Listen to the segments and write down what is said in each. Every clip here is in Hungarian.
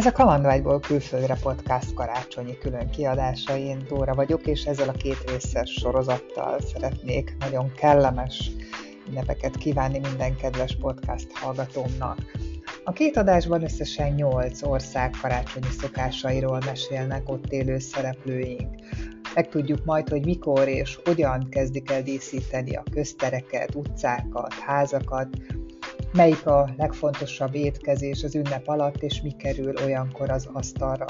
Ez a Kalandvágyból külföldre podcast karácsonyi külön kiadása. Én Dóra vagyok, és ezzel a két részes sorozattal szeretnék nagyon kellemes ünnepeket kívánni minden kedves podcast hallgatómnak. A két adásban összesen 8 ország karácsonyi szokásairól mesélnek ott élő szereplőink. Megtudjuk majd, hogy mikor és hogyan kezdik el díszíteni a köztereket, utcákat, házakat, melyik a legfontosabb étkezés az ünnep alatt, és mi kerül olyankor az asztalra.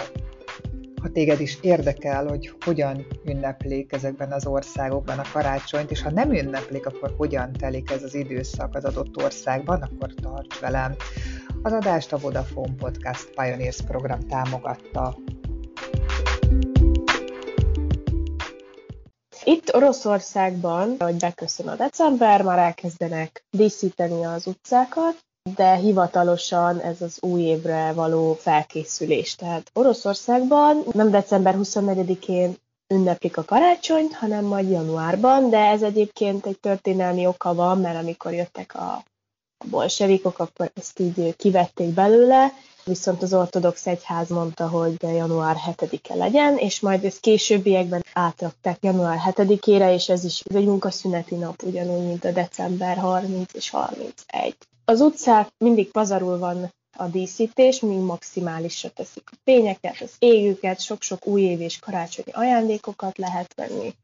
Ha téged is érdekel, hogy hogyan ünneplik ezekben az országokban a karácsonyt, és ha nem ünneplik, akkor hogyan telik ez az időszak az adott országban, akkor tarts velem. Az adást a Vodafone Podcast Pioneers program támogatta. Itt Oroszországban, hogy beköszön a december, már elkezdenek díszíteni az utcákat, de hivatalosan ez az új évre való felkészülés. Tehát Oroszországban nem december 24-én ünneplik a karácsonyt, hanem majd januárban, de ez egyébként egy történelmi oka van, mert amikor jöttek a bolsevikok, akkor ezt így kivették belőle, viszont az ortodox egyház mondta, hogy január 7-e legyen, és majd ezt későbbiekben átrakták január 7-ére, és ez is egy munkaszüneti nap, ugyanúgy, mint a december 30 és 31. Az utcák mindig pazarul van a díszítés, mi maximálisra teszik a fényeket, az égüket, sok-sok újév és karácsonyi ajándékokat lehet venni.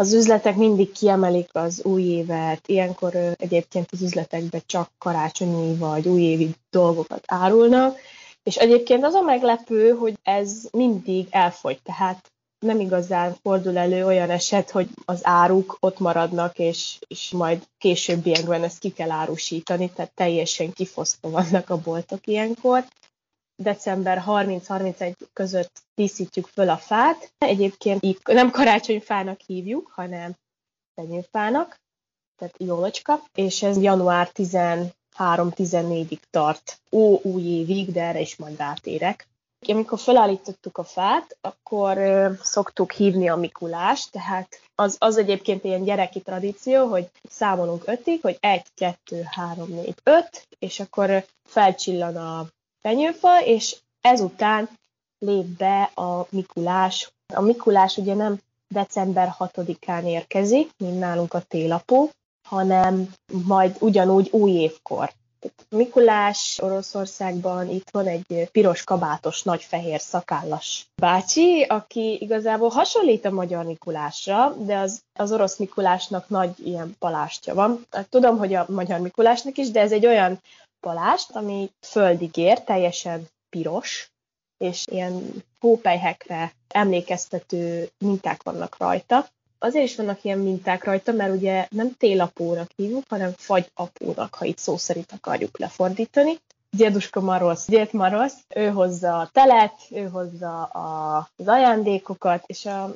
Az üzletek mindig kiemelik az új évet, ilyenkor egyébként az üzletekben csak karácsonyi vagy újévi dolgokat árulnak, és egyébként az a meglepő, hogy ez mindig elfogy, tehát nem igazán fordul elő olyan eset, hogy az áruk ott maradnak, és, és majd későbbiekben ezt ki kell árusítani, tehát teljesen kifosztva vannak a boltok ilyenkor. December 30-31 között díszítjük föl a fát. Egyébként így nem karácsonyfának hívjuk, hanem fenyőfának, tehát jólocska, és ez január 13-14-ig tart. Ó, új évig, de erre is majd rátérek. Amikor felállítottuk a fát, akkor szoktuk hívni a Mikulást, tehát az, az egyébként ilyen gyereki tradíció, hogy számolunk ötig, hogy egy, kettő, három, négy, öt, és akkor felcsillan a fenyőfa, és ezután lép be a Mikulás. A Mikulás ugye nem december 6-án érkezik, mint nálunk a télapó, hanem majd ugyanúgy új évkor. Mikulás Oroszországban itt van egy piros kabátos, nagy fehér szakállas bácsi, aki igazából hasonlít a magyar Mikulásra, de az, az orosz Mikulásnak nagy ilyen palástja van. Hát tudom, hogy a magyar Mikulásnak is, de ez egy olyan palást, ami földig ér, teljesen piros, és ilyen hópelyhekre emlékeztető minták vannak rajta azért is vannak ilyen minták rajta, mert ugye nem télapónak hívjuk, hanem fagyapónak, ha itt szó szerint akarjuk lefordítani. Dieduska Marosz, Diet Marosz, ő hozza a telet, ő hozza a, az ajándékokat, és a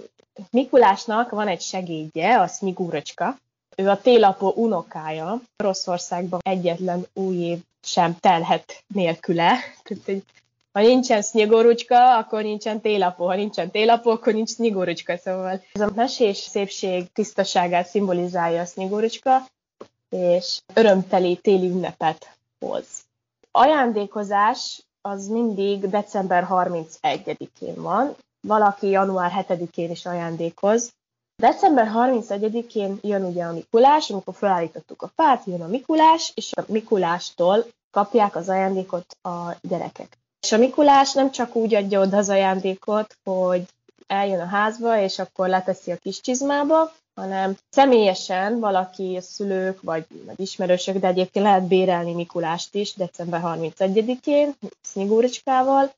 Mikulásnak van egy segédje, a Snigurocska, ő a télapó unokája. Oroszországban egyetlen új év sem telhet nélküle. Tehát egy ha nincsen sznyegorucska, akkor nincsen télapó, ha nincsen télapó, akkor nincs sznyegorucska, szóval ez a mesés szépség tisztaságát szimbolizálja a sznyegorucska, és örömteli téli ünnepet hoz. Ajándékozás az mindig december 31-én van, valaki január 7-én is ajándékoz. December 31-én jön ugye a Mikulás, amikor felállítottuk a fát, jön a Mikulás, és a Mikulástól kapják az ajándékot a gyerekek. És a Mikulás nem csak úgy adja oda az ajándékot, hogy eljön a házba, és akkor leteszi a kis csizmába, hanem személyesen valaki, a szülők vagy, vagy ismerősök, de egyébként lehet bérelni Mikulást is december 31-én, Szniguricskával,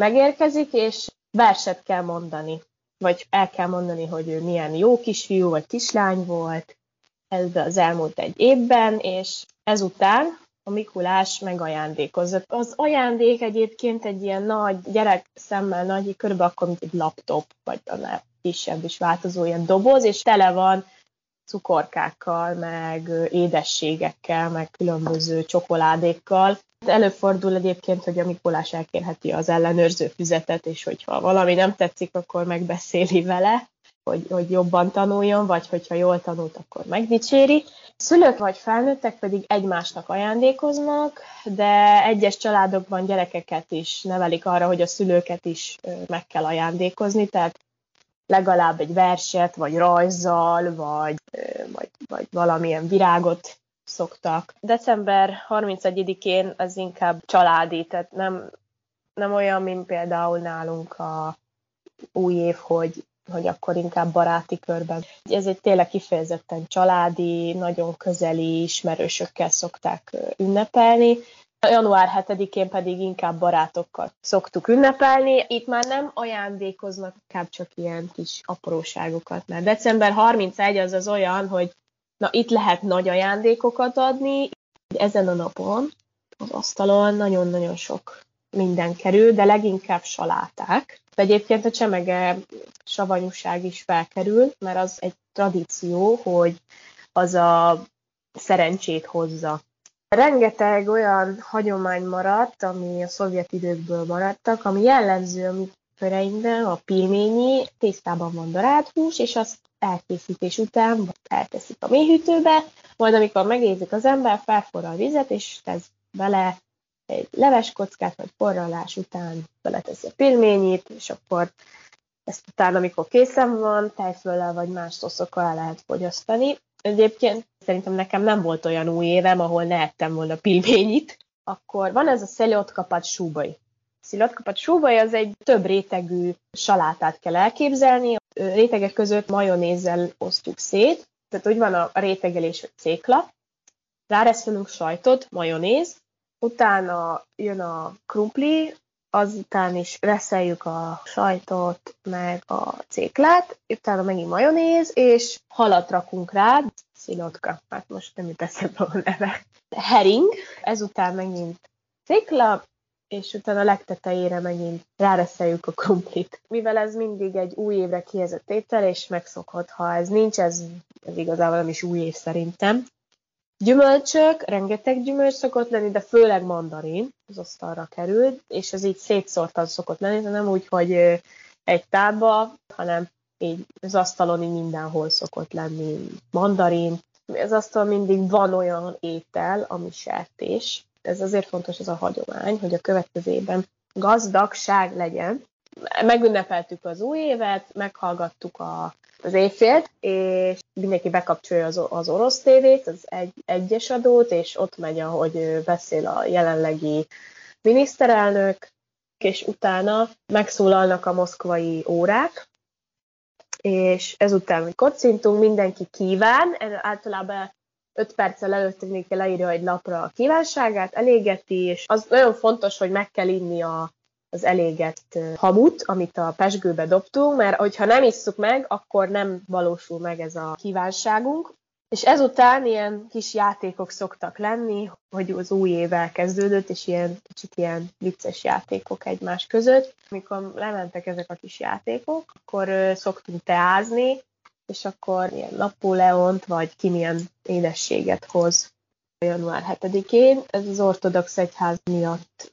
megérkezik, és verset kell mondani, vagy el kell mondani, hogy ő milyen jó kisfiú vagy kislány volt ebben az elmúlt egy évben, és ezután a Mikulás megajándékozott. Az ajándék egyébként egy ilyen nagy, gyerek szemmel nagy, körülbelül akkor, mint egy laptop, vagy annál kisebb is változó ilyen doboz, és tele van cukorkákkal, meg édességekkel, meg különböző csokoládékkal. Előfordul egyébként, hogy a Mikulás elkérheti az ellenőrző füzetet, és hogyha valami nem tetszik, akkor megbeszéli vele. hogy, hogy jobban tanuljon, vagy hogyha jól tanult, akkor megdicséri. Szülők vagy felnőttek pedig egymásnak ajándékoznak, de egyes családokban gyerekeket is nevelik arra, hogy a szülőket is meg kell ajándékozni, tehát legalább egy verset, vagy rajzzal, vagy, vagy, vagy valamilyen virágot szoktak. December 31-én az inkább családi, tehát nem, nem olyan, mint például nálunk a új év, hogy, hogy akkor inkább baráti körben. Ez egy tényleg kifejezetten családi, nagyon közeli ismerősökkel szokták ünnepelni. Január 7-én pedig inkább barátokkal szoktuk ünnepelni. Itt már nem ajándékoznak, inkább csak ilyen kis apróságokat. Mert december 31 az az olyan, hogy na itt lehet nagy ajándékokat adni. Ezen a napon az asztalon nagyon-nagyon sok minden kerül, de leginkább saláták. De egyébként a csemege savanyúság is felkerül, mert az egy tradíció, hogy az a szerencsét hozza. Rengeteg olyan hagyomány maradt, ami a szovjet időkből maradtak, ami jellemző a mi köreinkben, a pilményi, tésztában van hús, és azt elkészítés után elteszik a mélyhűtőbe, majd amikor megérzik az ember, felforral vizet, és tesz bele egy leveskockát, vagy forralás után beleteszi a pilményit, és akkor ezt utána, amikor készen van, tejföllel vagy más szoszokkal el lehet fogyasztani. Egyébként szerintem nekem nem volt olyan új évem, ahol ne ettem volna pilményit. Akkor van ez a szelotkapat súbai. Szilotkapat súbai az egy több rétegű salátát kell elképzelni. A rétegek között majonézzel osztjuk szét, tehát úgy van a rétegelés, hogy cékla. Ráresztelünk sajtot, majonéz, utána jön a krumpli, azután is reszeljük a sajtot, meg a céklát, utána megint majonéz, és halat rakunk rá, szilotka, hát most nem jut eszembe a neve. Hering, ezután megint cékla, és utána a legtetejére megint ráreszeljük a krumplit. Mivel ez mindig egy új évre kihezett étel, és megszokott, ha ez nincs, ez, ez igazából nem is új év szerintem. Gyümölcsök, rengeteg gyümölcs szokott lenni, de főleg mandarin az asztalra került, és ez így szétszórtan szokott lenni, de nem úgy, hogy egy tábba, hanem így az asztalon így mindenhol szokott lenni mandarin. Az asztal mindig van olyan étel, ami sertés. Ez azért fontos ez a hagyomány, hogy a következőben gazdagság legyen. Megünnepeltük az új évet, meghallgattuk a az éjfélt, és mindenki bekapcsolja az, az orosz tévét, az egy, egyes adót, és ott megy, ahogy beszél a jelenlegi miniszterelnök, és utána megszólalnak a moszkvai órák, és ezután, hogy kocintunk, mindenki kíván, általában 5 perccel előtt mindenki leírja egy lapra a kívánságát, elégeti, és az nagyon fontos, hogy meg kell inni a, az elégett hamut, amit a pesgőbe dobtunk, mert hogyha nem isszuk meg, akkor nem valósul meg ez a kívánságunk. És ezután ilyen kis játékok szoktak lenni, hogy az új év elkezdődött, és ilyen kicsit ilyen vicces játékok egymás között. Amikor lementek ezek a kis játékok, akkor szoktunk teázni, és akkor ilyen Napóleont, vagy ki milyen édességet hoz január 7-én. Ez az ortodox egyház miatt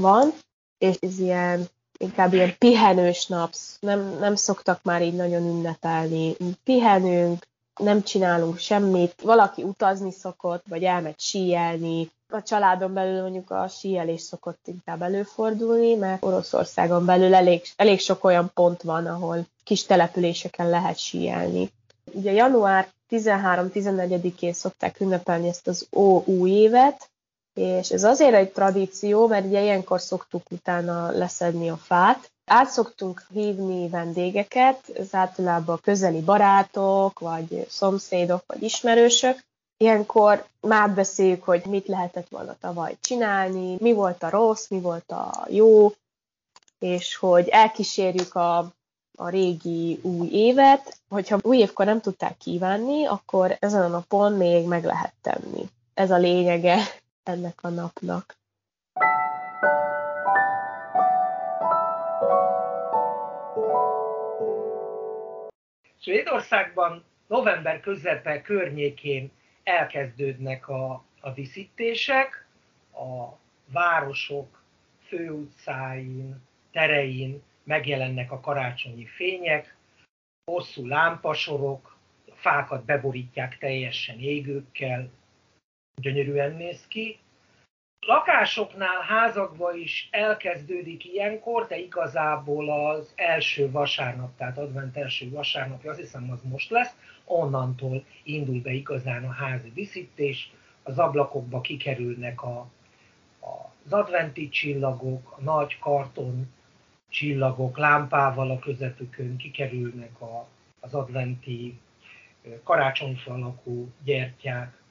van, és ez ilyen, inkább ilyen pihenős napsz, nem, nem szoktak már így nagyon ünnepelni. Pihenünk, nem csinálunk semmit, valaki utazni szokott, vagy elmegy síelni. A családon belül mondjuk a síelés szokott inkább előfordulni, mert Oroszországon belül elég, elég sok olyan pont van, ahol kis településeken lehet síelni. Ugye január 13-14-én szokták ünnepelni ezt az ó új évet, és ez azért egy tradíció, mert ugye ilyenkor szoktuk utána leszedni a fát. Át szoktunk hívni vendégeket, ez általában közeli barátok, vagy szomszédok, vagy ismerősök. Ilyenkor már beszéljük, hogy mit lehetett volna tavaly csinálni, mi volt a rossz, mi volt a jó, és hogy elkísérjük a, a régi új évet. Hogyha új évkor nem tudták kívánni, akkor ezen a napon még meg lehet tenni. Ez a lényege ennek a napnak. Svédországban november közepe környékén elkezdődnek a, a díszítések, a városok főutcáin, terein megjelennek a karácsonyi fények. hosszú lámpasorok, a fákat beborítják teljesen égőkkel, gyönyörűen néz ki. Lakásoknál, házakban is elkezdődik ilyenkor, de igazából az első vasárnap, tehát advent első vasárnapja, azt hiszem az most lesz, onnantól indul be igazán a házi díszítés, az ablakokba kikerülnek a, a, az adventi csillagok, a nagy karton csillagok lámpával a közepükön kikerülnek a, az adventi karácsonyfa alakú gyertyák,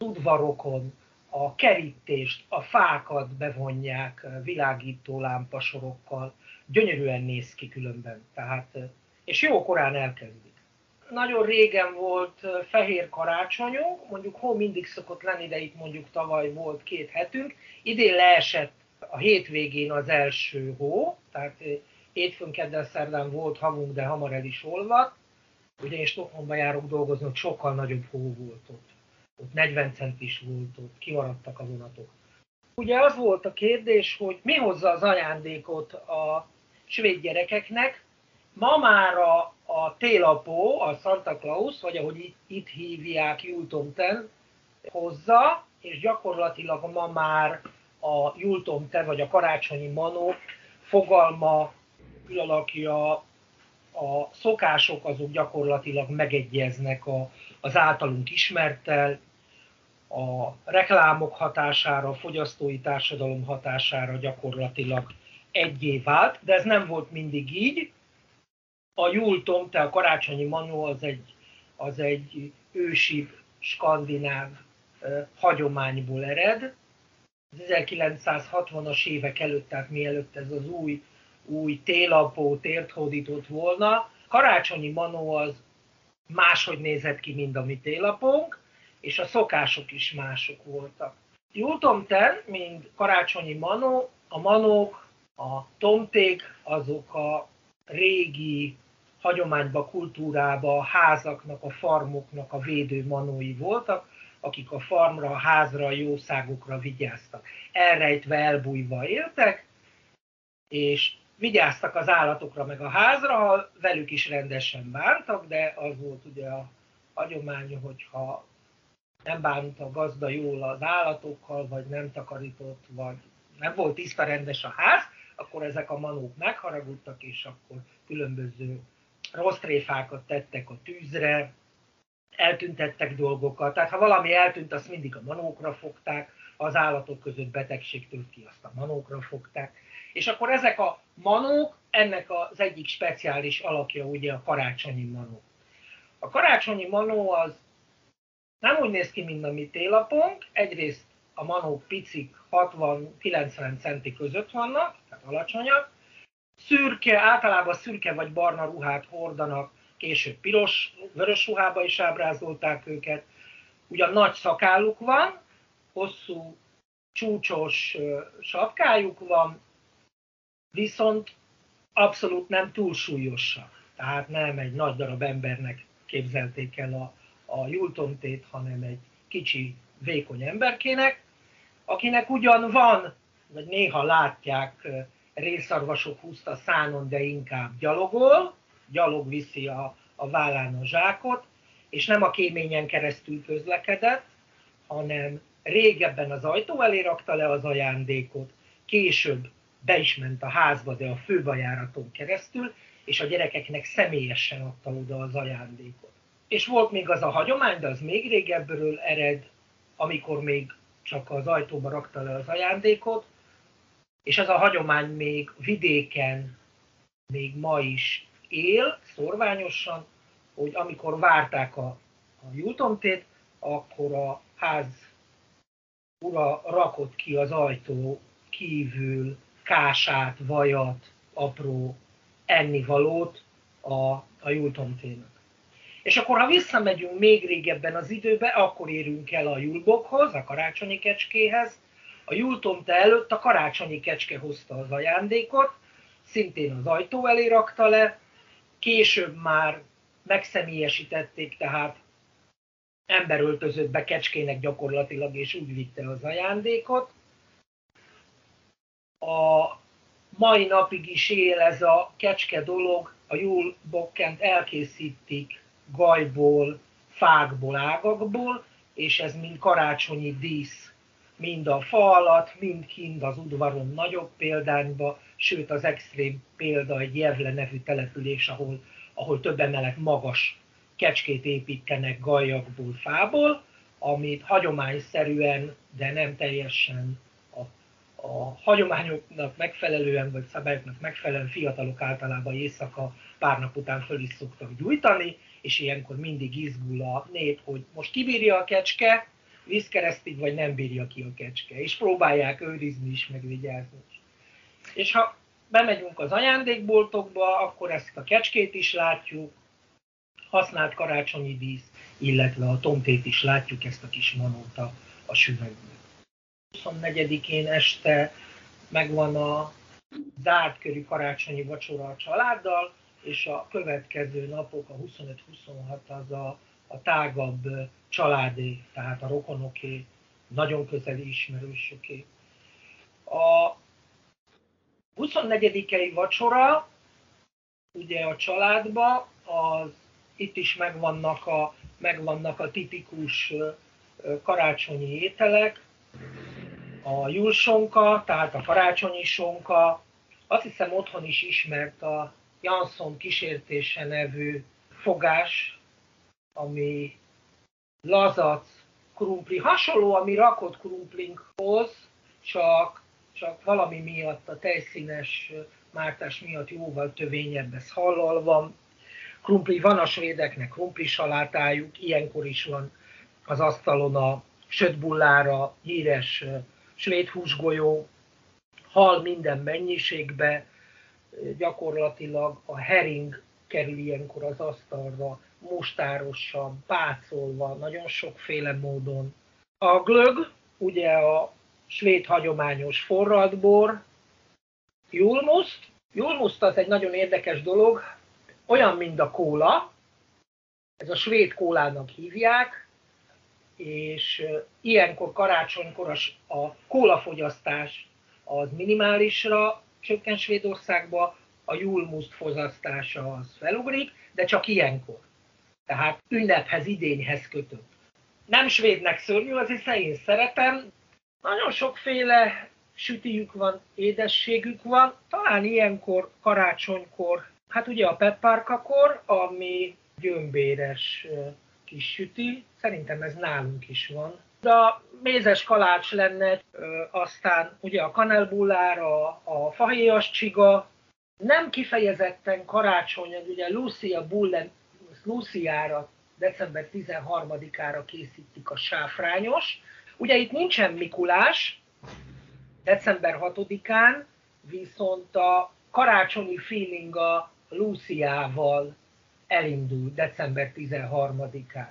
udvarokon a kerítést, a fákat bevonják világító lámpasorokkal, gyönyörűen néz ki különben, tehát, és jó korán elkezdik. Nagyon régen volt fehér karácsonyunk, mondjuk hol mindig szokott lenni, de itt mondjuk tavaly volt két hetünk, idén leesett a hétvégén az első hó, tehát hétfőn, kedden, szerdán volt havunk, de hamar el is olvadt. Ugye én Stockholmba járok dolgozni, sokkal nagyobb hó volt ott. Ott 40 centis volt, ott kimaradtak a vonatok. Ugye az volt a kérdés, hogy mi hozza az ajándékot a svéd gyerekeknek. Ma már a, a télapó, a Santa Claus, vagy ahogy itt, itt hívják Jultomten, hozza, és gyakorlatilag ma már a Jultomte vagy a karácsonyi manó fogalma, kialakja, a szokások azok gyakorlatilag megegyeznek a, az általunk ismerttel, a reklámok hatására, a fogyasztói társadalom hatására gyakorlatilag egyé vált, de ez nem volt mindig így. A Jultom, tehát a karácsonyi manó az egy, az egy ősi skandináv eh, hagyományból ered, az 1960-as évek előtt, tehát mielőtt ez az új, új télapó tért hódított volna, karácsonyi manó az máshogy nézett ki, mint a mi télapónk, és a szokások is mások voltak. Jultomten, mint karácsonyi manó, a manók, a tomték, azok a régi hagyományba, kultúrába, a házaknak, a farmoknak a védő manói voltak, akik a farmra, a házra, a jószágokra vigyáztak. Elrejtve, elbújva éltek, és vigyáztak az állatokra meg a házra, velük is rendesen bántak, de az volt ugye a hagyomány, hogyha nem bánt a gazda jól az állatokkal, vagy nem takarított, vagy nem volt tiszta rendes a ház, akkor ezek a manók megharagudtak, és akkor különböző rossz tréfákat tettek a tűzre, eltüntettek dolgokat. Tehát ha valami eltűnt, azt mindig a manókra fogták, az állatok között betegség tört ki, azt a manókra fogták. És akkor ezek a manók, ennek az egyik speciális alakja ugye a karácsonyi manó. A karácsonyi manó az nem úgy néz ki, mint a mi télapunk. Egyrészt a manók picik, 60-90 centi között vannak, tehát alacsonyak. Szürke, általában szürke vagy barna ruhát hordanak, később piros, vörös ruhába is ábrázolták őket. Ugyan nagy szakálluk van, hosszú, csúcsos sapkájuk van, viszont abszolút nem túlsúlyosak. Tehát nem egy nagy darab embernek képzelték el a, a Jultomtét, hanem egy kicsi, vékony emberkének, akinek ugyan van, vagy néha látják, részarvasok húzta szánon, de inkább gyalogol, gyalog viszi a, a vállán a zsákot, és nem a kéményen keresztül közlekedett, hanem régebben az ajtó elé rakta le az ajándékot, később be is ment a házba, de a főbajáraton keresztül, és a gyerekeknek személyesen adta oda az ajándékot. És volt még az a hagyomány, de az még régebbről ered, amikor még csak az ajtóba rakta le az ajándékot, és ez a hagyomány még vidéken, még ma is él szorványosan, hogy amikor várták a, a jutomtét, akkor a ház ura rakott ki az ajtó kívül kását, vajat, apró ennivalót a, a Jultomtének. És akkor, ha visszamegyünk még régebben az időbe, akkor érünk el a Julbokhoz, a karácsonyi kecskéhez. A Jultomte előtt a karácsonyi kecske hozta az ajándékot, szintén az ajtó elé rakta le, később már megszemélyesítették, tehát ember öltözött be kecskének gyakorlatilag, és úgy vitte az ajándékot. A mai napig is él ez a kecske dolog, a júlbokkent elkészítik gajból, fákból, ágakból, és ez mind karácsonyi dísz, mind a fa alatt, mind kint az udvaron nagyobb példányba, sőt az extrém példa egy Jevle nevű település, ahol, ahol több emelet magas kecskét építenek gajakból, fából, amit hagyományszerűen, de nem teljesen a, a hagyományoknak megfelelően, vagy szabályoknak megfelelően fiatalok általában éjszaka pár nap után föl is szoktak gyújtani, és ilyenkor mindig izgul a nép, hogy most kibírja a kecske, vízkeresztig, vagy nem bírja ki a kecske, és próbálják őrizni is, meg vigyázni is. És ha bemegyünk az ajándékboltokba, akkor ezt a kecskét is látjuk, használt karácsonyi dísz, illetve a tomtét is látjuk, ezt a kis manót a, a süvegben. 24-én este megvan a zárt körű karácsonyi vacsora a családdal, és a következő napok, a 25-26 az a, a tágabb családé, tehát a rokonoké, nagyon közeli ismerősöké. A 24 vacsora, ugye a családba, az itt is megvannak a, megvannak a tipikus karácsonyi ételek, a julsonka, tehát a karácsonyi sonka, azt hiszem otthon is ismert a Jansson kísértése nevű fogás, ami lazac, krumpli, hasonló a rakott krumplinkhoz, csak, csak valami miatt, a tejszínes mártás miatt jóval tövényebb, ez hallal van. Krumpli van a svédeknek, krumpli salátájuk, ilyenkor is van az asztalon a sötbullára híres svéd húsgolyó, hal minden mennyiségbe, gyakorlatilag a hering kerül ilyenkor az asztalra, mustárosan, pácolva, nagyon sokféle módon. A glög, ugye a svéd hagyományos forradbor, Julmuszt. Julmuszt az egy nagyon érdekes dolog, olyan, mint a kóla, ez a svéd kólának hívják, és ilyenkor karácsonykor a kólafogyasztás az minimálisra csökken Svédországba, a Julmuszt fogyasztása az felugrik, de csak ilyenkor. Tehát ünnephez, idényhez kötött. Nem svédnek szörnyű az, hiszen én szeretem. Nagyon sokféle sütijük van, édességük van. Talán ilyenkor, karácsonykor, hát ugye a pepparkakor, ami gyömbéres kis süti, szerintem ez nálunk is van. De mézes kalács lenne, aztán ugye a kanelbullár, a, fahéjas csiga, nem kifejezetten karácsony, ugye Lucia Bullen, Luciára december 13-ára készítik a sáfrányos. Ugye itt nincsen Mikulás, december 6-án, viszont a karácsonyi feeling a Luciával elindul december 13-án.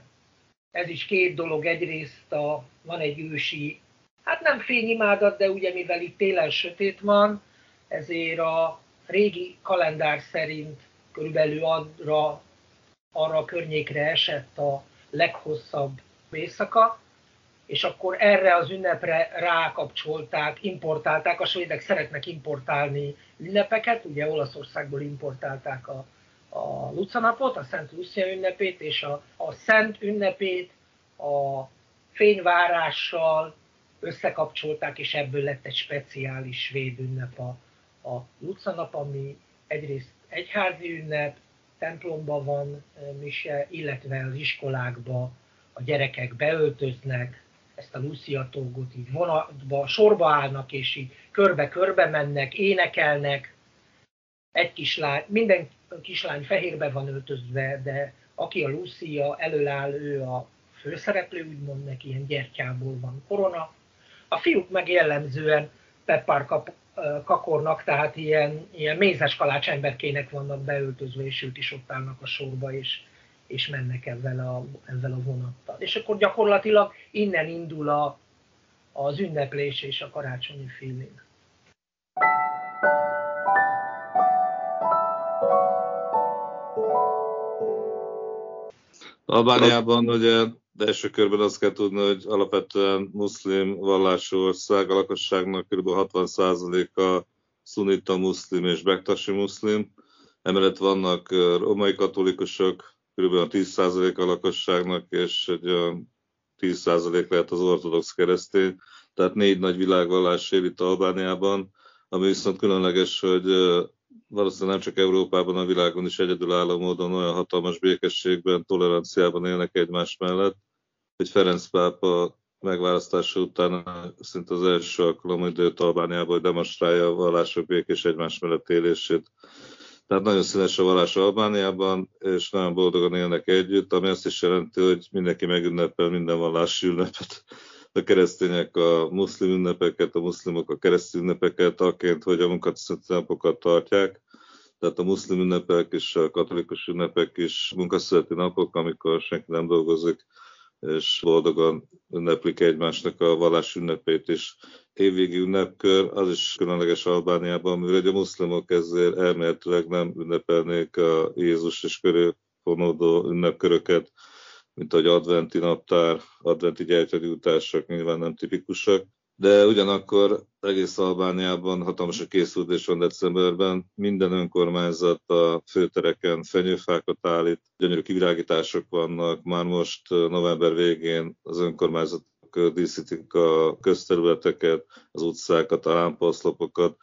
Ez is két dolog. Egyrészt a, van egy ősi, hát nem fényimádat, de ugye mivel itt télen sötét van, ezért a régi kalendár szerint körülbelül arra, arra a környékre esett a leghosszabb éjszaka, és akkor erre az ünnepre rákapcsolták, importálták, a svédek szeretnek importálni ünnepeket, ugye Olaszországból importálták a, a Lucanapot, a Szent Lucia ünnepét, és a, a Szent ünnepét a fényvárással összekapcsolták, és ebből lett egy speciális svéd ünnep a, a Lucanap, ami egyrészt egyházi ünnep, templomban van mise, illetve az iskolákba a gyerekek beöltöznek, ezt a Lucia tógot így vonatba, sorba állnak, és így körbe-körbe mennek, énekelnek. Egy kislány, minden kislány fehérbe van öltözve, de aki a Lucia előáll, ő a főszereplő, úgymond neki ilyen gyertyából van korona. A fiúk meg jellemzően peppár kap, kakornak, tehát ilyen, ilyen mézes kalács emberkének vannak beöltözve, és ők is ott állnak a sorba, és, és mennek ezzel a, ezzel a vonattal. És akkor gyakorlatilag innen indul a, az ünneplés és a karácsonyi feeling. Albániában ugye de első körben azt kell tudni, hogy alapvetően muszlim vallású ország, a lakosságnak kb. 60%-a szunita muszlim és bektasi muszlim, Emellett vannak romai katolikusok, kb. a 10% a lakosságnak, és egy 10% lehet az ortodox keresztény, tehát négy nagy világvallás él itt Albániában, ami viszont különleges, hogy valószínűleg nem csak Európában, a világon is egyedülálló módon olyan hatalmas békességben, toleranciában élnek egymás mellett, hogy Ferenc pápa megválasztása után szinte az első alkalom, hogy őt Albániában hogy demonstrálja a vallások békés egymás mellett élését. Tehát nagyon színes a vallás Albániában, és nagyon boldogan élnek együtt, ami azt is jelenti, hogy mindenki megünnepel minden vallási ünnepet. A keresztények a muszlim ünnepeket, a muszlimok a keresztény ünnepeket, akként, hogy a munkaszüneti tartják. Tehát a muszlim ünnepek és a katolikus ünnepek is munkaszüneti napok, amikor senki nem dolgozik, és boldogan ünneplik egymásnak a vallás ünnepét is. Évvégi ünnepkör, az is különleges Albániában, mivel a muszlimok ezért elméletileg nem ünnepelnék a Jézus és körül fonódó ünnepköröket, mint ahogy adventi naptár, adventi gyertyagyújtások nyilván nem tipikusak, de ugyanakkor egész Albániában hatalmas a készülés van decemberben, minden önkormányzat a főtereken fenyőfákat állít, gyönyörű kivilágítások vannak, már most november végén az önkormányzatok díszítik a közterületeket, az utcákat, a lámpaoszlopokat,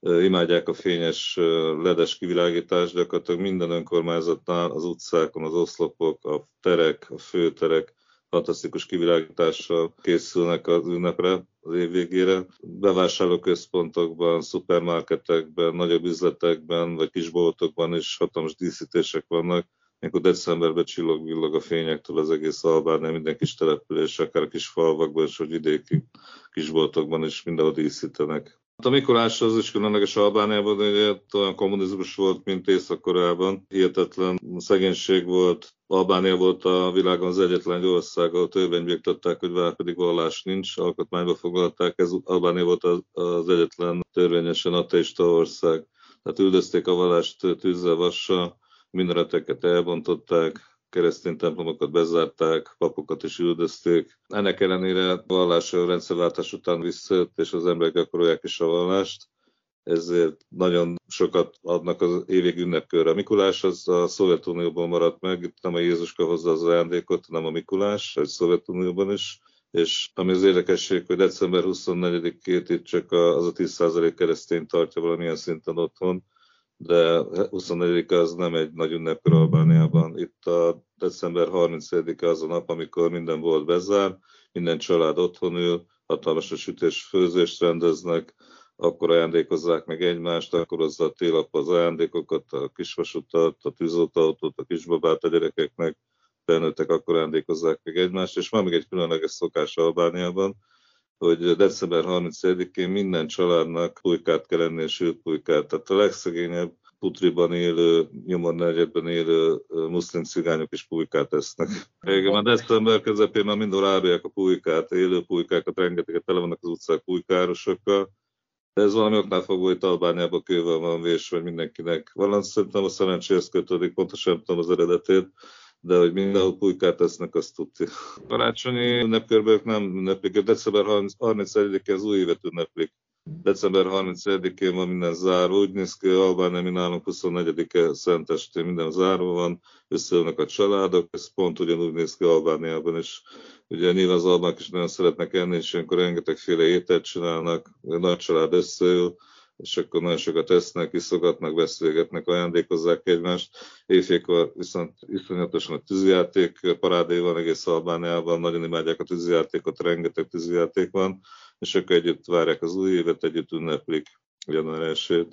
imádják a fényes ledes kivilágítást, gyakorlatilag minden önkormányzatnál az utcákon az oszlopok, a terek, a főterek fantasztikus kivilágítással készülnek az ünnepre, az év végére. Bevásárlóközpontokban, szupermarketekben, nagyobb üzletekben, vagy kisboltokban is hatalmas díszítések vannak. Amikor decemberben csillog-villog a fényektől az egész Albánia, minden kis település, akár a kis falvakban és a vidéki kisboltokban is mindenhol díszítenek. Hát a Mikulás az is különleges Albániában, ugye olyan kommunizmus volt, mint Észak-Koreában. Hihetetlen szegénység volt. Albánia volt a világon az egyetlen ország, ahol törvénybe iktatták, hogy vár pedig vallás nincs, alkotmányba foglalták. Ez Albánia volt az, az egyetlen törvényesen ateista ország. Tehát üldözték a vallást tűzzel, vassal, minareteket elbontották, keresztény templomokat bezárták, papokat is üldözték. Ennek ellenére vallás a rendszerváltás után visszajött, és az emberek gyakorolják is a vallást, ezért nagyon sokat adnak az évig ünnepkörre. A Mikulás az a Szovjetunióban maradt meg, itt nem a Jézuska hozza az ajándékot, hanem a Mikulás, egy Szovjetunióban is, és ami az érdekesség, hogy december 24-ét itt csak az a 10% keresztény tartja valamilyen szinten otthon, de 24 az nem egy nagy ünnepkör Albániában. Itt a december 30 az a nap, amikor minden volt bezár, minden család otthon ül, hatalmas a sütés főzést rendeznek, akkor ajándékozzák meg egymást, akkor a télap az ajándékokat, a kisvasutat, a tűzoltóautót, a kisbabát a gyerekeknek, felnőttek akkor ajándékozzák meg egymást, és van még egy különleges szokás Albániában, hogy december 31-én minden családnak pulykát kell enni, sült pulykát. Tehát a legszegényebb putriban élő, nyomor negyedben élő muszlim cigányok is pulykát esznek. Igen, már december közepén már mind árulják a pulykát, élő pulykákat, rengeteget tele vannak az utcák pulykárosokkal. De ez valami oknál fogva, hogy Albániában kővel van vés, hogy mindenkinek. Valami szerintem a szerencséhez kötődik, pontosan nem tudom az eredetét, de hogy mindenhol pulykát tesznek, azt tudja. Karácsonyi ünnepkörben nem ünneplik, december 31-én az új évet ünneplik. December 31-én van minden zárva, úgy néz ki, Albánia, mi nálunk 24-e szentestén minden zárva van, összeülnek a családok, ez pont ugyanúgy néz ki Albániában is. Ugye nyilván az albánok is nagyon szeretnek enni, és ilyenkor rengetegféle ételt csinálnak, nagy család összeül, és akkor nagyon sokat esznek, iszogatnak, beszélgetnek, ajándékozzák egymást. Éjfélkor viszont iszonyatosan a tűzijáték parádé van egész Albániában, nagyon imádják a tűzijátékot, rengeteg tűzijáték van, és akkor együtt várják az új évet, együtt ünneplik január 1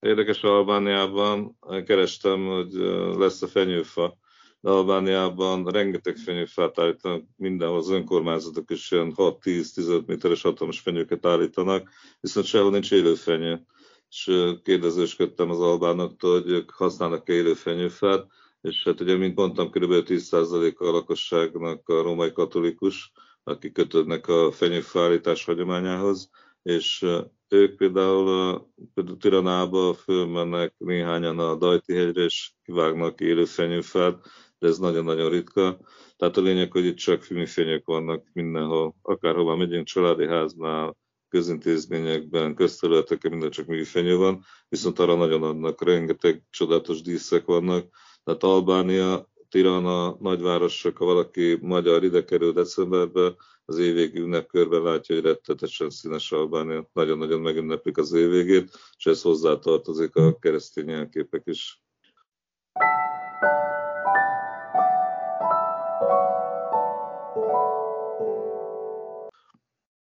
Érdekes Albániában, kerestem, hogy lesz a fenyőfa, de Albániában rengeteg fenyőfát állítanak, mindenhol az önkormányzatok is ilyen 6-10-15 méteres hatalmas fenyőket állítanak, viszont sehol nincs élő fenyő. És kérdezősködtem az albánoktól, hogy ők használnak-e élő fenyőfát, és hát ugye, mint mondtam, kb. 10%-a a lakosságnak a római katolikus, akik kötődnek a fenyőfállítás hagyományához, és ők például, például Tiranába fölmennek néhányan a Dajti hegyre, és kivágnak élő fenyőfát, de ez nagyon-nagyon ritka. Tehát a lényeg, hogy itt csak fenyők vannak mindenhol, akárhova megyünk, családi háznál, közintézményekben, közterületeken minden csak műfenyő van, viszont arra nagyon adnak, rengeteg csodálatos díszek vannak. Tehát Albánia, Tirana, nagyvárosok, ha valaki magyar ide kerül decemberben, az évvégi ünnepkörben látja, hogy rettetesen színes Albánia. Nagyon-nagyon megünneplik az évvégét, és ez hozzátartozik a keresztény jelképek is.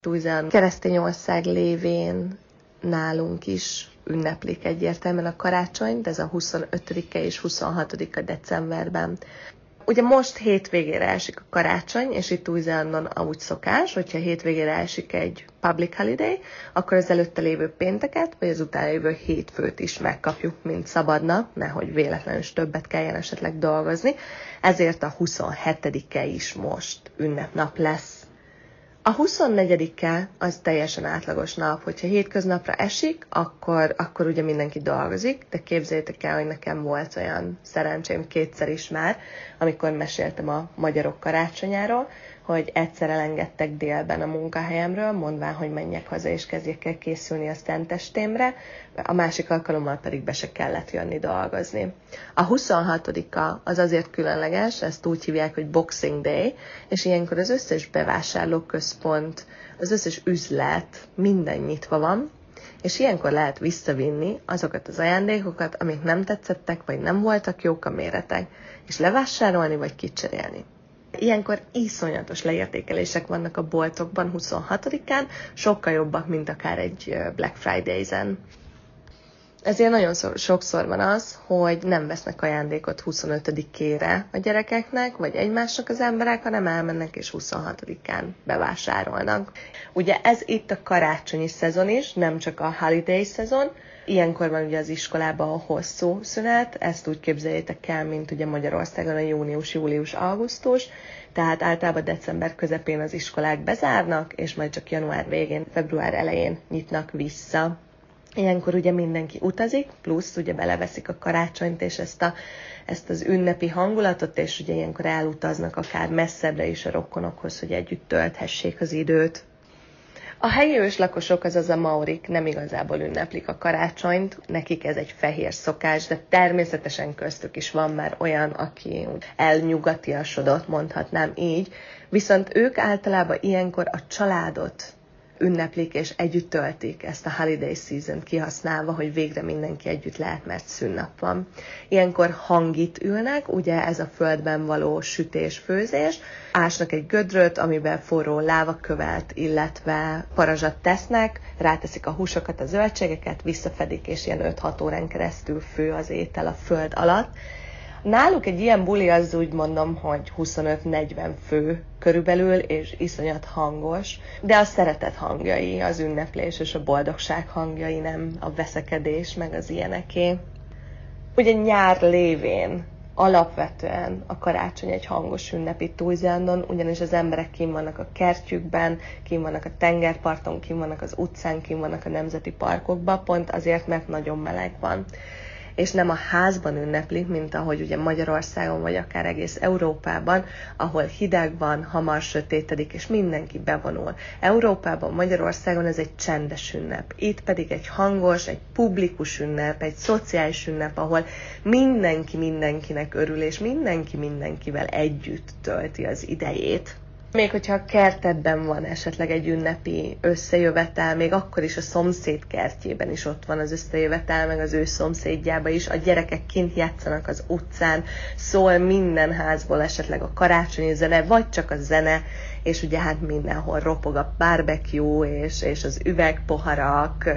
Tuzán keresztény ország lévén nálunk is ünneplik egyértelműen a karácsonyt, ez a 25-e és 26-a decemberben. Ugye most hétvégére esik a karácsony, és itt új amúgy szokás, hogyha hétvégére esik egy public holiday, akkor az előtte lévő pénteket, vagy az utána lévő hétfőt is megkapjuk, mint szabadna, nehogy véletlenül is többet kelljen esetleg dolgozni. Ezért a 27-e is most ünnepnap lesz a 24-e az teljesen átlagos nap, hogyha hétköznapra esik, akkor, akkor ugye mindenki dolgozik, de képzeljétek el, hogy nekem volt olyan szerencsém kétszer is már, amikor meséltem a magyarok karácsonyáról, hogy egyszer elengedtek délben a munkahelyemről, mondván, hogy menjek haza és kezdjek el készülni a szentestémre, a másik alkalommal pedig be se kellett jönni dolgozni. A 26-a az azért különleges, ezt úgy hívják, hogy Boxing Day, és ilyenkor az összes bevásárlóközpont, az összes üzlet, minden nyitva van, és ilyenkor lehet visszavinni azokat az ajándékokat, amik nem tetszettek, vagy nem voltak jók a méretek, és levásárolni, vagy kicserélni. Ilyenkor iszonyatos leértékelések vannak a boltokban 26-án, sokkal jobbak, mint akár egy Black Friday-zen. Ezért nagyon sokszor van az, hogy nem vesznek ajándékot 25-ére a gyerekeknek, vagy egymásnak az emberek, hanem elmennek és 26-án bevásárolnak. Ugye ez itt a karácsonyi szezon is, nem csak a holiday szezon, Ilyenkor van ugye az iskolában a hosszú szünet, ezt úgy képzeljétek el, mint ugye Magyarországon a június, július, augusztus, tehát általában december közepén az iskolák bezárnak, és majd csak január végén, február elején nyitnak vissza. Ilyenkor ugye mindenki utazik, plusz ugye beleveszik a karácsonyt és ezt, a, ezt az ünnepi hangulatot, és ugye ilyenkor elutaznak akár messzebbre is a rokonokhoz, hogy együtt tölthessék az időt. A helyi őslakosok, azaz a maurik nem igazából ünneplik a karácsonyt, nekik ez egy fehér szokás, de természetesen köztük is van már olyan, aki elnyugatiasodott, mondhatnám így, viszont ők általában ilyenkor a családot ünneplik és együtt töltik ezt a holiday season kihasználva, hogy végre mindenki együtt lehet, mert szünnap van. Ilyenkor hangit ülnek, ugye ez a földben való sütés-főzés, ásnak egy gödröt, amiben forró lávakövet, illetve parazsat tesznek, ráteszik a húsokat, a zöldségeket, visszafedik, és ilyen 5-6 órán keresztül fő az étel a föld alatt Náluk egy ilyen buli az úgy mondom, hogy 25-40 fő körülbelül, és iszonyat hangos, de a szeretet hangjai, az ünneplés és a boldogság hangjai, nem a veszekedés, meg az ilyeneké. Ugye nyár lévén alapvetően a karácsony egy hangos ünnep itt ugyanis az emberek kim vannak a kertjükben, kim vannak a tengerparton, kim vannak az utcán, kim vannak a nemzeti parkokban, pont azért, mert nagyon meleg van és nem a házban ünneplik, mint ahogy ugye Magyarországon, vagy akár egész Európában, ahol hideg van, hamar sötétedik, és mindenki bevonul. Európában, Magyarországon ez egy csendes ünnep. Itt pedig egy hangos, egy publikus ünnep, egy szociális ünnep, ahol mindenki mindenkinek örül, és mindenki mindenkivel együtt tölti az idejét. Még hogyha a kertedben van esetleg egy ünnepi összejövetel, még akkor is a szomszéd kertjében is ott van az összejövetel, meg az ő szomszédjába is. A gyerekek kint játszanak az utcán, szól minden házból esetleg a karácsonyi zene, vagy csak a zene, és ugye hát mindenhol ropog a barbecue, és, és az üvegpoharak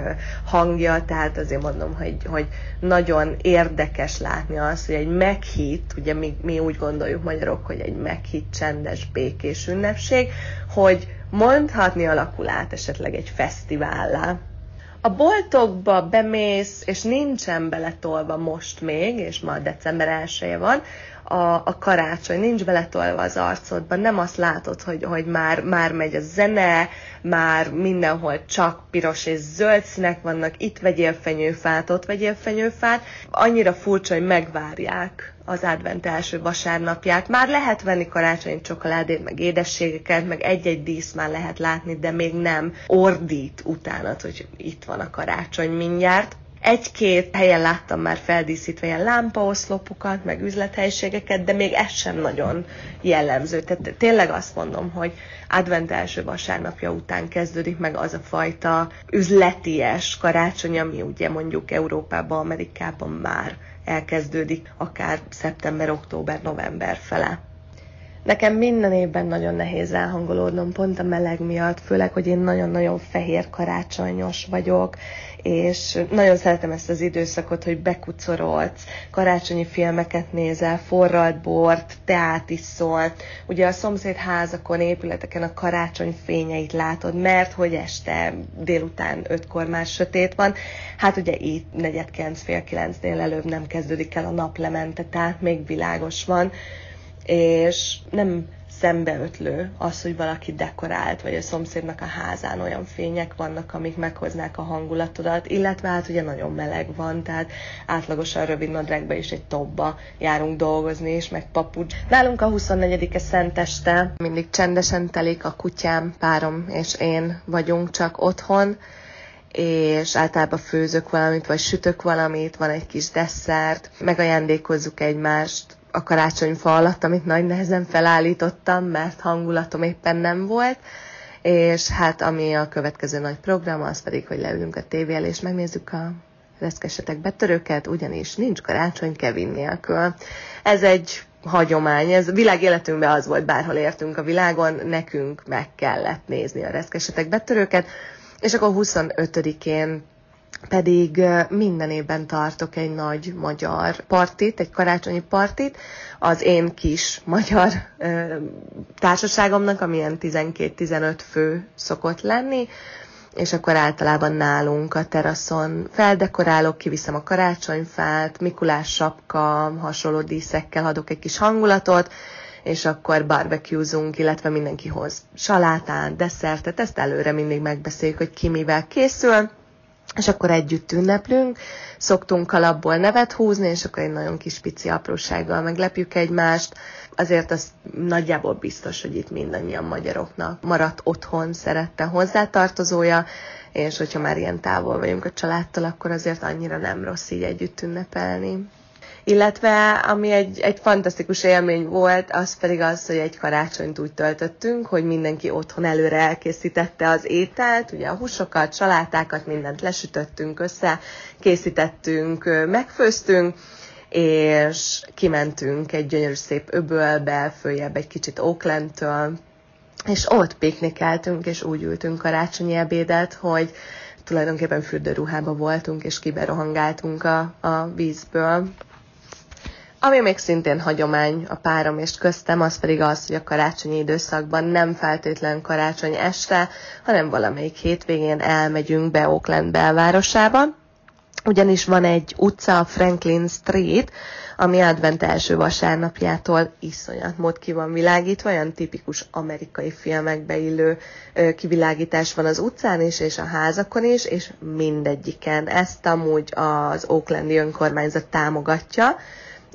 hangja, tehát azért mondom, hogy, hogy nagyon érdekes látni azt, hogy egy meghitt, ugye mi, mi úgy gondoljuk magyarok, hogy egy meghitt, csendes, békés ünnepség, hogy mondhatni alakul át esetleg egy fesztivállá. A boltokba bemész, és nincsen beletolva most még, és ma december 1 van, a, a karácsony, nincs beletolva az arcodban, nem azt látod, hogy, hogy már, már megy a zene, már mindenhol csak piros és zöld színek vannak, itt vegyél fenyőfát, ott vegyél fenyőfát. Annyira furcsa, hogy megvárják az advent első vasárnapját. Már lehet venni karácsonyi csokoládét, meg édességeket, meg egy-egy dísz már lehet látni, de még nem ordít utána, hogy itt van a karácsony mindjárt. Egy-két helyen láttam már feldíszítve ilyen lámpaoszlopokat, meg üzlethelyiségeket, de még ez sem nagyon jellemző. Tehát tényleg azt mondom, hogy advent első vasárnapja után kezdődik meg az a fajta üzleties karácsony, ami ugye mondjuk Európában, Amerikában már elkezdődik, akár szeptember, október, november fele. Nekem minden évben nagyon nehéz elhangolódnom, pont a meleg miatt, főleg, hogy én nagyon-nagyon fehér karácsonyos vagyok, és nagyon szeretem ezt az időszakot, hogy bekucorolsz, karácsonyi filmeket nézel, forralt bort, teát iszol. Ugye a szomszéd házakon, épületeken a karácsony fényeit látod, mert hogy este délután ötkor már sötét van. Hát ugye itt negyed kilenc, fél kilencnél előbb nem kezdődik el a naplemente, tehát még világos van és nem szembeötlő az, hogy valaki dekorált, vagy a szomszédnak a házán olyan fények vannak, amik meghoznák a hangulatodat, illetve hát ugye nagyon meleg van, tehát átlagosan rövid nadrágba is egy tobba járunk dolgozni, és meg papucs. Nálunk a 24-e szenteste mindig csendesen telik, a kutyám, párom és én vagyunk csak otthon, és általában főzök valamit, vagy sütök valamit, van egy kis desszert, megajándékozzuk egymást, a karácsonyfa alatt, amit nagy nehezen felállítottam, mert hangulatom éppen nem volt, és hát ami a következő nagy program, az pedig, hogy leülünk a tévé és megnézzük a reszkesetek betörőket, ugyanis nincs karácsony Kevin nélkül. Ez egy hagyomány, ez világ életünkben az volt, bárhol értünk a világon, nekünk meg kellett nézni a reszkesetek betörőket, és akkor 25-én pedig minden évben tartok egy nagy magyar partit, egy karácsonyi partit, az én kis magyar ö, társaságomnak, amilyen 12-15 fő szokott lenni, és akkor általában nálunk a teraszon feldekorálok, kiviszem a karácsonyfát, Mikulás sapka, hasonló díszekkel adok egy kis hangulatot, és akkor barbecuezunk, illetve mindenki hoz salátán, desszertet, ezt előre mindig megbeszéljük, hogy ki mivel készül, és akkor együtt ünneplünk, szoktunk kalapból nevet húzni, és akkor egy nagyon kis pici aprósággal meglepjük egymást. Azért az nagyjából biztos, hogy itt mindannyian magyaroknak maradt otthon szerette hozzátartozója, és hogyha már ilyen távol vagyunk a családtól, akkor azért annyira nem rossz így együtt ünnepelni illetve ami egy, egy fantasztikus élmény volt, az pedig az, hogy egy karácsonyt úgy töltöttünk, hogy mindenki otthon előre elkészítette az ételt, ugye a húsokat, salátákat, mindent lesütöttünk össze, készítettünk, megfőztünk, és kimentünk egy gyönyörű szép öbölbe, följebb egy kicsit Oaklandtől, és ott piknikeltünk, és úgy ültünk karácsonyi ebédet, hogy tulajdonképpen fürdőruhába voltunk, és kiberohangáltunk a, a vízből. Ami még szintén hagyomány a párom és köztem, az pedig az, hogy a karácsonyi időszakban nem feltétlen karácsony este, hanem valamelyik hétvégén elmegyünk be Oakland belvárosába, ugyanis van egy utca, a Franklin Street, ami advent első vasárnapjától iszonyat mód ki van világítva, olyan tipikus amerikai filmekbe illő kivilágítás van az utcán is, és a házakon is, és mindegyiken. Ezt amúgy az Oaklandi önkormányzat támogatja,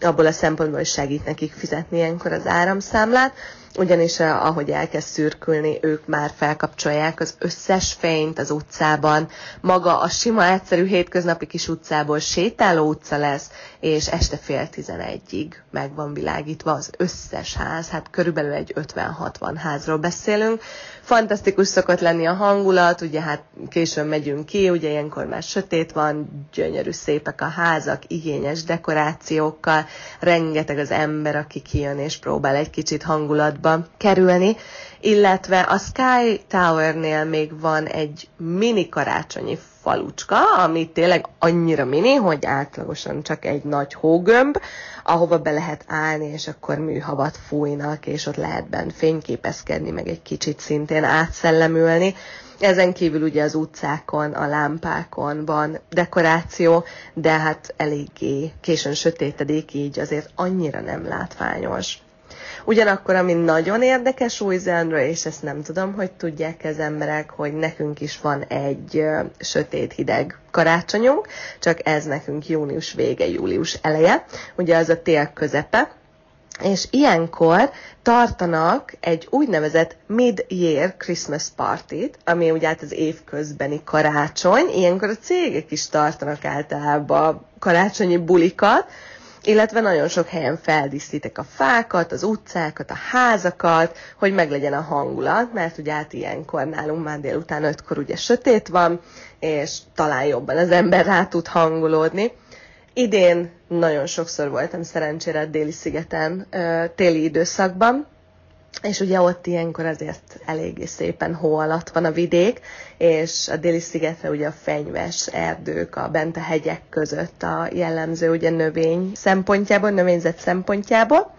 abból a szempontból, hogy segít nekik fizetni ilyenkor az áramszámlát, ugyanis eh, ahogy elkezd szürkülni, ők már felkapcsolják az összes fényt az utcában. Maga a sima, egyszerű hétköznapi kis utcából sétáló utca lesz, és este fél tizenegyig meg van világítva az összes ház, hát körülbelül egy 50-60 házról beszélünk. Fantasztikus szokott lenni a hangulat, ugye hát későn megyünk ki, ugye ilyenkor már sötét van, gyönyörű szépek a házak, igényes dekorációkkal, rengeteg az ember, aki kijön és próbál egy kicsit hangulat sorozatba kerülni, illetve a Sky Tower-nél még van egy mini karácsonyi falucska, ami tényleg annyira mini, hogy átlagosan csak egy nagy hógömb, ahova be lehet állni, és akkor műhavat fújnak, és ott lehet bent fényképezkedni, meg egy kicsit szintén átszellemülni. Ezen kívül ugye az utcákon, a lámpákon van dekoráció, de hát eléggé későn sötétedik, így azért annyira nem látványos. Ugyanakkor, ami nagyon érdekes új és ezt nem tudom, hogy tudják az emberek, hogy nekünk is van egy sötét hideg karácsonyunk, csak ez nekünk június vége, július eleje, ugye az a tél közepe, és ilyenkor tartanak egy úgynevezett mid-year Christmas party ami ugye hát az évközbeni karácsony, ilyenkor a cégek is tartanak általában karácsonyi bulikat, illetve nagyon sok helyen feldíszítek a fákat, az utcákat, a házakat, hogy meglegyen a hangulat, mert ugye hát ilyenkor nálunk már délután ötkor ugye sötét van, és talán jobban az ember rá tud hangulódni. Idén nagyon sokszor voltam szerencsére a déli szigeten téli időszakban, és ugye ott ilyenkor azért eléggé szépen hó alatt van a vidék, és a déli szigetre ugye a fenyves erdők, a bent a hegyek között a jellemző ugye növény szempontjából, növényzet szempontjából.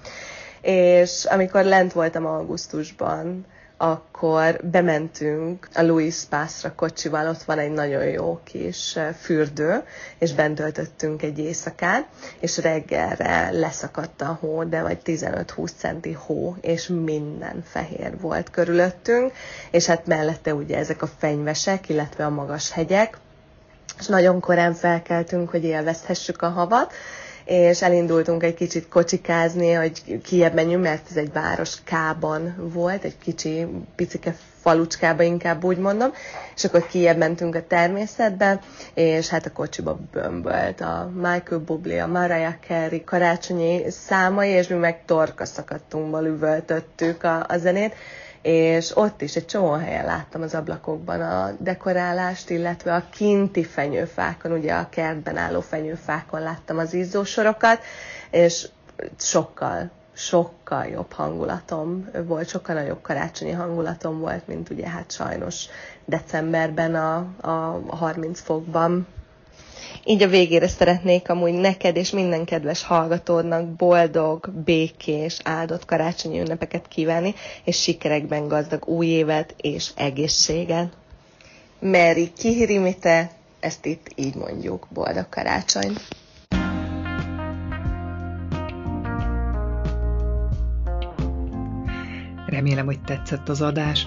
És amikor lent voltam augusztusban, akkor bementünk a Louis Pászra kocsival, ott van egy nagyon jó kis fürdő, és bent töltöttünk egy éjszakát, és reggelre leszakadt a hó, de vagy 15-20 centi hó, és minden fehér volt körülöttünk, és hát mellette ugye ezek a fenyvesek, illetve a magas hegyek, és nagyon korán felkeltünk, hogy élvezhessük a havat, és elindultunk egy kicsit kocsikázni, hogy kiebb menjünk, mert ez egy város kában volt, egy kicsi, picike falucskába inkább úgy mondom, és akkor kiebb mentünk a természetbe, és hát a kocsiba bömbölt a Michael Bublé, a Mariah Carey karácsonyi számai, és mi meg torka szakadtunkba üvöltöttük a, a zenét, és ott is egy csomó helyen láttam az ablakokban a dekorálást, illetve a kinti fenyőfákon, ugye a kertben álló fenyőfákon láttam az izzósorokat, és sokkal, sokkal jobb hangulatom volt, sokkal nagyobb karácsonyi hangulatom volt, mint ugye hát sajnos decemberben a, a 30 fokban így a végére szeretnék amúgy neked és minden kedves hallgatódnak boldog, békés, áldott karácsonyi ünnepeket kívánni, és sikerekben gazdag új évet és egészséget. Meri Kihrimite, ezt itt így mondjuk, boldog karácsony! Remélem, hogy tetszett az adás.